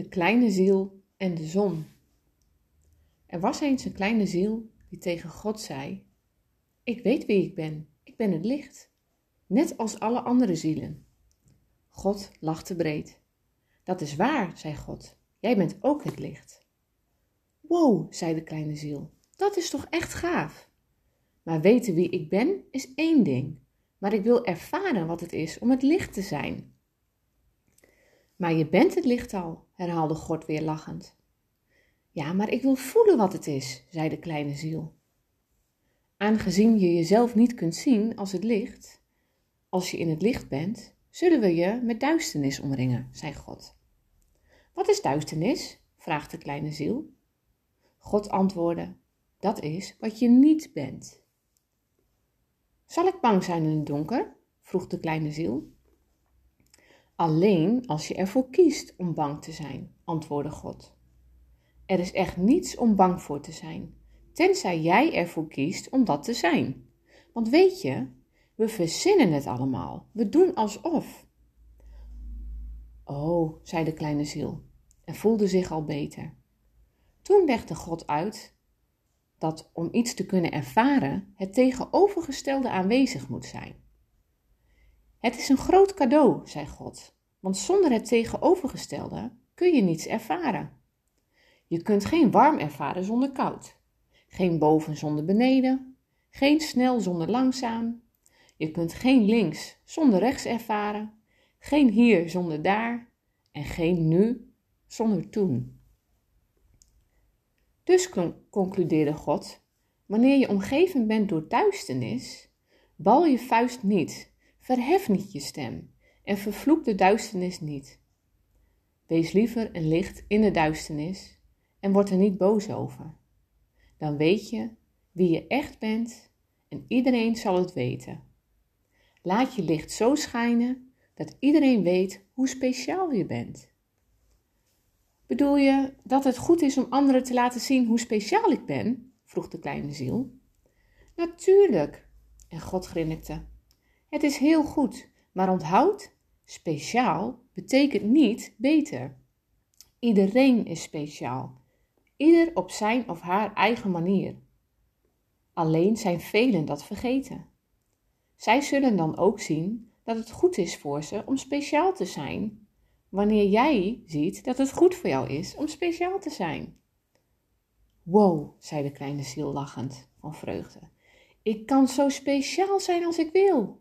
De kleine ziel en de zon. Er was eens een kleine ziel die tegen God zei: Ik weet wie ik ben, ik ben het licht, net als alle andere zielen. God lachte breed. Dat is waar, zei God, jij bent ook het licht. Wow, zei de kleine ziel, dat is toch echt gaaf. Maar weten wie ik ben is één ding, maar ik wil ervaren wat het is om het licht te zijn. Maar je bent het licht al, herhaalde God weer lachend. Ja, maar ik wil voelen wat het is, zei de kleine ziel. Aangezien je jezelf niet kunt zien als het licht, als je in het licht bent, zullen we je met duisternis omringen, zei God. Wat is duisternis? vraagt de kleine ziel. God antwoordde: Dat is wat je niet bent. Zal ik bang zijn in het donker? vroeg de kleine ziel. Alleen als je ervoor kiest om bang te zijn, antwoordde God. Er is echt niets om bang voor te zijn, tenzij jij ervoor kiest om dat te zijn. Want weet je, we verzinnen het allemaal, we doen alsof. Oh, zei de kleine ziel en voelde zich al beter. Toen legde God uit dat om iets te kunnen ervaren het tegenovergestelde aanwezig moet zijn. Het is een groot cadeau, zei God, want zonder het tegenovergestelde kun je niets ervaren. Je kunt geen warm ervaren zonder koud, geen boven zonder beneden, geen snel zonder langzaam. Je kunt geen links zonder rechts ervaren, geen hier zonder daar en geen nu zonder toen. Dus concludeerde God, wanneer je omgeven bent door duisternis, bal je vuist niet, verhef niet je stem en vervloek de duisternis niet. Wees liever een licht in de duisternis en word er niet boos over. Dan weet je wie je echt bent en iedereen zal het weten. Laat je licht zo schijnen dat iedereen weet hoe speciaal je bent. Bedoel je dat het goed is om anderen te laten zien hoe speciaal ik ben? vroeg de kleine ziel. Natuurlijk. En God grinnikte. Het is heel goed, maar onthoud, speciaal betekent niet beter. Iedereen is speciaal, ieder op zijn of haar eigen manier. Alleen zijn velen dat vergeten. Zij zullen dan ook zien dat het goed is voor ze om speciaal te zijn wanneer jij ziet dat het goed voor jou is om speciaal te zijn. Wow, zei de kleine ziel lachend van vreugde. Ik kan zo speciaal zijn als ik wil.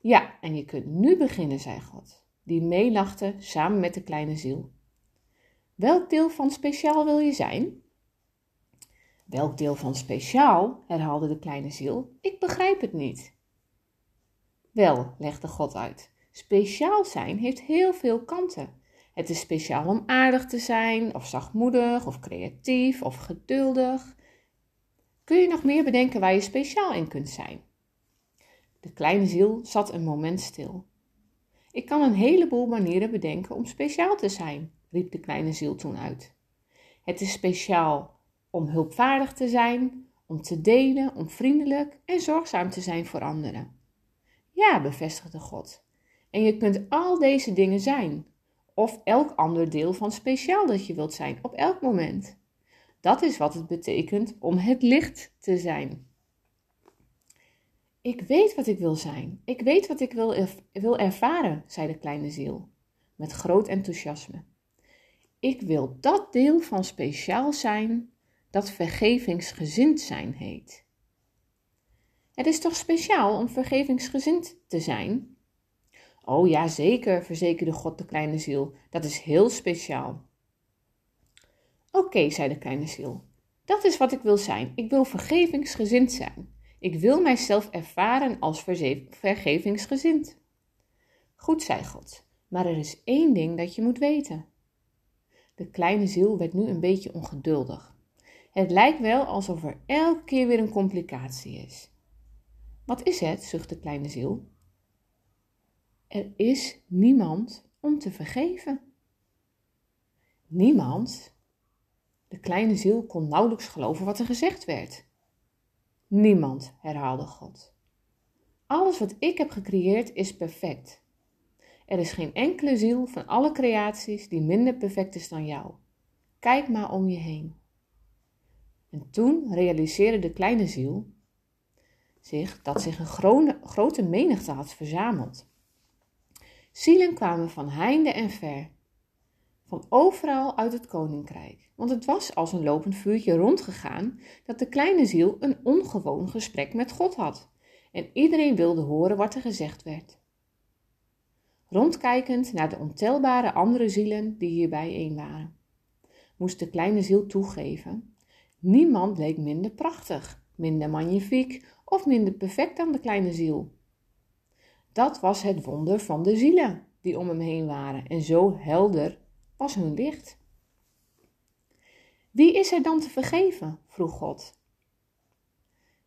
Ja, en je kunt nu beginnen, zei God, die meelachte samen met de kleine ziel. Welk deel van speciaal wil je zijn? Welk deel van speciaal? herhaalde de kleine ziel. Ik begrijp het niet. Wel, legde God uit, Speciaal zijn heeft heel veel kanten. Het is speciaal om aardig te zijn, of zachtmoedig, of creatief, of geduldig. Kun je nog meer bedenken waar je speciaal in kunt zijn? De kleine ziel zat een moment stil. Ik kan een heleboel manieren bedenken om speciaal te zijn, riep de kleine ziel toen uit. Het is speciaal om hulpvaardig te zijn, om te delen, om vriendelijk en zorgzaam te zijn voor anderen. Ja, bevestigde God. En je kunt al deze dingen zijn, of elk ander deel van speciaal dat je wilt zijn, op elk moment. Dat is wat het betekent om het licht te zijn. Ik weet wat ik wil zijn. Ik weet wat ik wil, wil ervaren, zei de kleine ziel, met groot enthousiasme. Ik wil dat deel van speciaal zijn dat vergevingsgezind zijn heet. Het is toch speciaal om vergevingsgezind te zijn? Oh ja, zeker, verzekerde God de kleine ziel. Dat is heel speciaal. Oké, zei de kleine ziel. Dat is wat ik wil zijn. Ik wil vergevingsgezind zijn. Ik wil mijzelf ervaren als vergevingsgezind. Goed, zei God, maar er is één ding dat je moet weten. De kleine ziel werd nu een beetje ongeduldig. Het lijkt wel alsof er elke keer weer een complicatie is. Wat is het? zucht de kleine ziel. Er is niemand om te vergeven. Niemand? De kleine ziel kon nauwelijks geloven wat er gezegd werd. Niemand, herhaalde God. Alles wat ik heb gecreëerd is perfect. Er is geen enkele ziel van alle creaties die minder perfect is dan jou. Kijk maar om je heen. En toen realiseerde de kleine ziel zich dat zich een grote menigte had verzameld. Zielen kwamen van heinde en ver, van overal uit het koninkrijk, want het was als een lopend vuurtje rondgegaan dat de kleine ziel een ongewoon gesprek met God had en iedereen wilde horen wat er gezegd werd. Rondkijkend naar de ontelbare andere zielen die hier bijeen waren, moest de kleine ziel toegeven: niemand leek minder prachtig, minder magnifiek of minder perfect dan de kleine ziel. Dat was het wonder van de zielen die om hem heen waren en zo helder was hun licht. Wie is er dan te vergeven? vroeg God.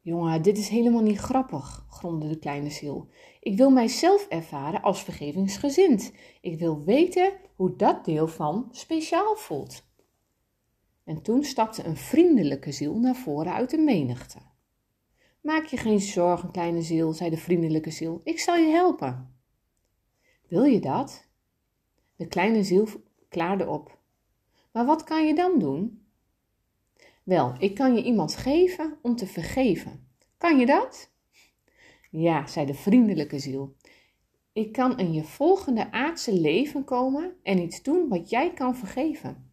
Jongen, dit is helemaal niet grappig, gromde de kleine ziel. Ik wil mijzelf ervaren als vergevingsgezind. Ik wil weten hoe dat deel van speciaal voelt. En toen stapte een vriendelijke ziel naar voren uit de menigte. Maak je geen zorgen, kleine ziel, zei de vriendelijke ziel. Ik zal je helpen. Wil je dat? De kleine ziel klaarde op. Maar wat kan je dan doen? Wel, ik kan je iemand geven om te vergeven. Kan je dat? Ja, zei de vriendelijke ziel. Ik kan in je volgende aardse leven komen en iets doen wat jij kan vergeven.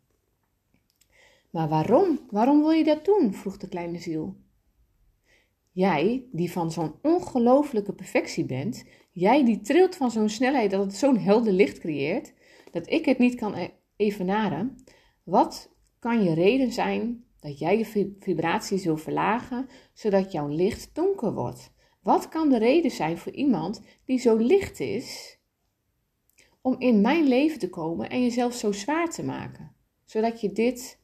Maar waarom? Waarom wil je dat doen? vroeg de kleine ziel. Jij, die van zo'n ongelooflijke perfectie bent, jij die trilt van zo'n snelheid dat het zo'n helder licht creëert, dat ik het niet kan e- evenaren, wat kan je reden zijn dat jij je vibratie zult verlagen, zodat jouw licht donker wordt? Wat kan de reden zijn voor iemand die zo licht is, om in mijn leven te komen en jezelf zo zwaar te maken, zodat je dit,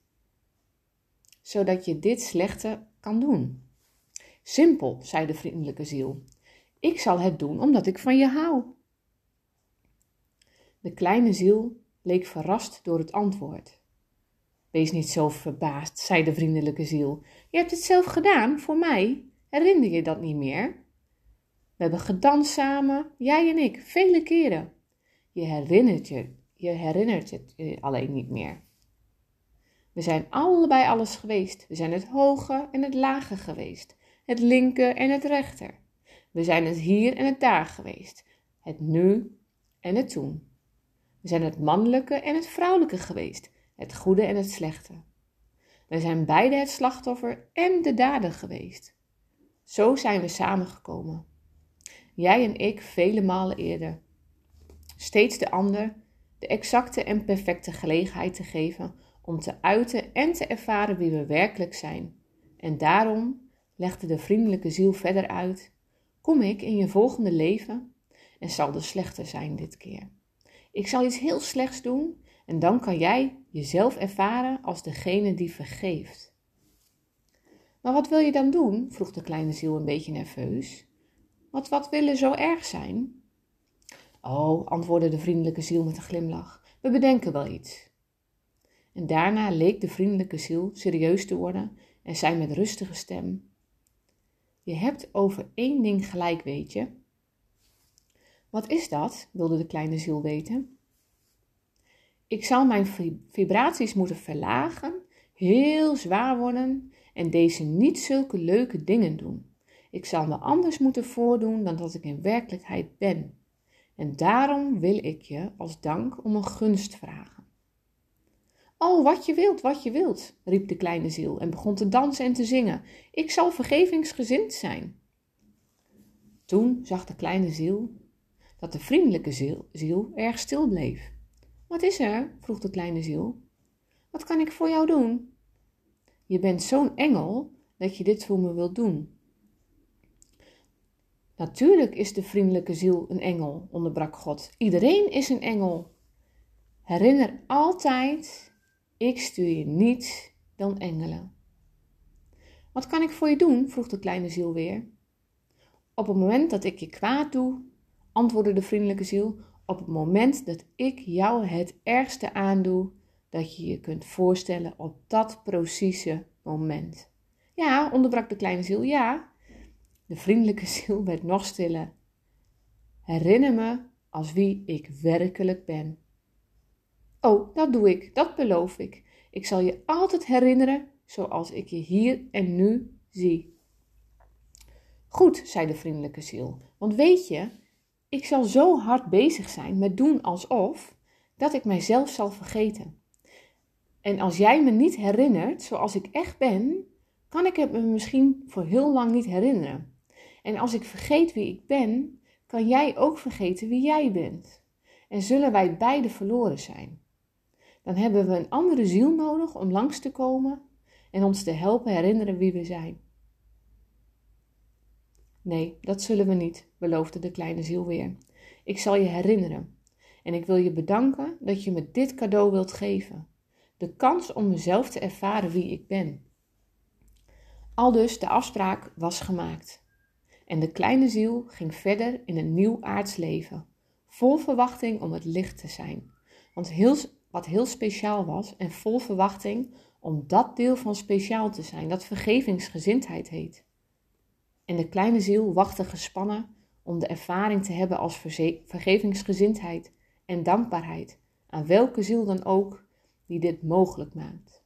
zodat je dit slechte kan doen? Simpel, zei de vriendelijke ziel. Ik zal het doen omdat ik van je hou. De kleine ziel leek verrast door het antwoord. Wees niet zo verbaasd, zei de vriendelijke ziel. Je hebt het zelf gedaan, voor mij. Herinner je dat niet meer? We hebben gedanst samen, jij en ik, vele keren. Je herinnert je, je herinnert het je alleen niet meer. We zijn allebei alles geweest. We zijn het hoge en het lage geweest het linker en het rechter. We zijn het hier en het daar geweest, het nu en het toen. We zijn het mannelijke en het vrouwelijke geweest, het goede en het slechte. We zijn beide het slachtoffer en de dader geweest. Zo zijn we samengekomen. Jij en ik vele malen eerder. Steeds de ander de exacte en perfecte gelegenheid te geven om te uiten en te ervaren wie we werkelijk zijn. En daarom legde de vriendelijke ziel verder uit, kom ik in je volgende leven en zal de slechte zijn dit keer. Ik zal iets heel slechts doen en dan kan jij jezelf ervaren als degene die vergeeft. Maar wat wil je dan doen? vroeg de kleine ziel een beetje nerveus. Wat, wat willen zo erg zijn? Oh, antwoordde de vriendelijke ziel met een glimlach, we bedenken wel iets. En daarna leek de vriendelijke ziel serieus te worden en zei met rustige stem: je hebt over één ding gelijk, weet je. Wat is dat? wilde de kleine ziel weten. Ik zal mijn vibraties moeten verlagen, heel zwaar worden en deze niet zulke leuke dingen doen. Ik zal me anders moeten voordoen dan dat ik in werkelijkheid ben. En daarom wil ik je als dank om een gunst vragen. Oh, wat je wilt, wat je wilt, riep de kleine ziel en begon te dansen en te zingen. Ik zal vergevingsgezind zijn. Toen zag de kleine ziel dat de vriendelijke ziel, ziel erg stil bleef. Wat is er? vroeg de kleine ziel. Wat kan ik voor jou doen? Je bent zo'n engel dat je dit voor me wilt doen. Natuurlijk is de vriendelijke ziel een engel, onderbrak God. Iedereen is een engel. Herinner altijd ik stuur je niets dan engelen. Wat kan ik voor je doen? vroeg de kleine ziel weer. Op het moment dat ik je kwaad doe, antwoordde de vriendelijke ziel, op het moment dat ik jou het ergste aandoe dat je je kunt voorstellen op dat precieze moment. Ja, onderbrak de kleine ziel, ja. De vriendelijke ziel werd nog stiller. Herinner me als wie ik werkelijk ben. Oh, dat doe ik, dat beloof ik. Ik zal je altijd herinneren zoals ik je hier en nu zie. Goed, zei de vriendelijke ziel, want weet je, ik zal zo hard bezig zijn met doen alsof, dat ik mijzelf zal vergeten. En als jij me niet herinnert zoals ik echt ben, kan ik het me misschien voor heel lang niet herinneren. En als ik vergeet wie ik ben, kan jij ook vergeten wie jij bent. En zullen wij beide verloren zijn. Dan hebben we een andere ziel nodig om langs te komen en ons te helpen herinneren wie we zijn. Nee, dat zullen we niet, beloofde de kleine ziel weer. Ik zal je herinneren. En ik wil je bedanken dat je me dit cadeau wilt geven. De kans om mezelf te ervaren wie ik ben. Aldus de afspraak was gemaakt. En de kleine ziel ging verder in een nieuw aards leven, vol verwachting om het licht te zijn. Want heel, wat heel speciaal was en vol verwachting om dat deel van speciaal te zijn dat vergevingsgezindheid heet. En de kleine ziel wachtte gespannen om de ervaring te hebben als vergevingsgezindheid en dankbaarheid aan welke ziel dan ook die dit mogelijk maakt.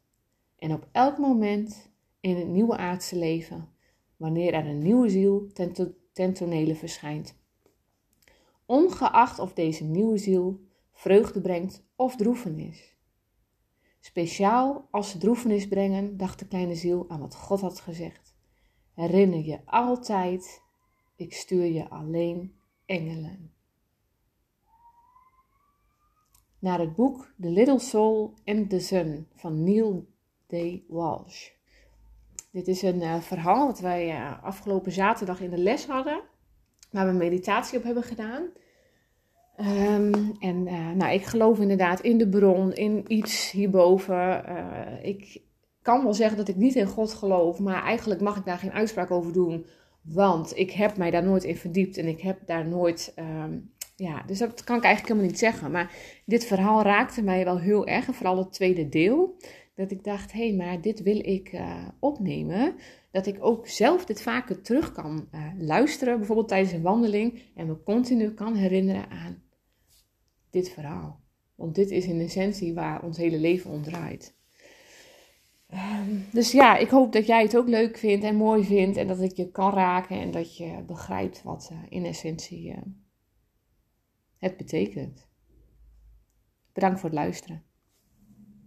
En op elk moment in het nieuwe aardse leven, wanneer er een nieuwe ziel ten, ten verschijnt. Ongeacht of deze nieuwe ziel vreugde brengt of droefenis. Speciaal als ze droefenis brengen, dacht de kleine ziel aan wat God had gezegd. Herinner je altijd, ik stuur je alleen engelen. Naar het boek The Little Soul and the Sun van Neil D. Walsh. Dit is een uh, verhaal wat wij uh, afgelopen zaterdag in de les hadden, waar we meditatie op hebben gedaan. Um, en uh, nou, ik geloof inderdaad in de bron, in iets hierboven. ik kan wel zeggen dat ik niet in God geloof, maar eigenlijk mag ik daar geen uitspraak over doen, want ik heb mij daar nooit in verdiept en ik heb daar nooit. Um, ja, dus dat kan ik eigenlijk helemaal niet zeggen. Maar dit verhaal raakte mij wel heel erg, en vooral het tweede deel. Dat ik dacht, hé, hey, maar dit wil ik uh, opnemen. Dat ik ook zelf dit vaker terug kan uh, luisteren, bijvoorbeeld tijdens een wandeling. En me continu kan herinneren aan dit verhaal. Want dit is in essentie waar ons hele leven om draait. Um, dus ja, ik hoop dat jij het ook leuk vindt en mooi vindt. En dat het je kan raken en dat je begrijpt wat uh, in essentie het betekent. Bedankt voor het luisteren.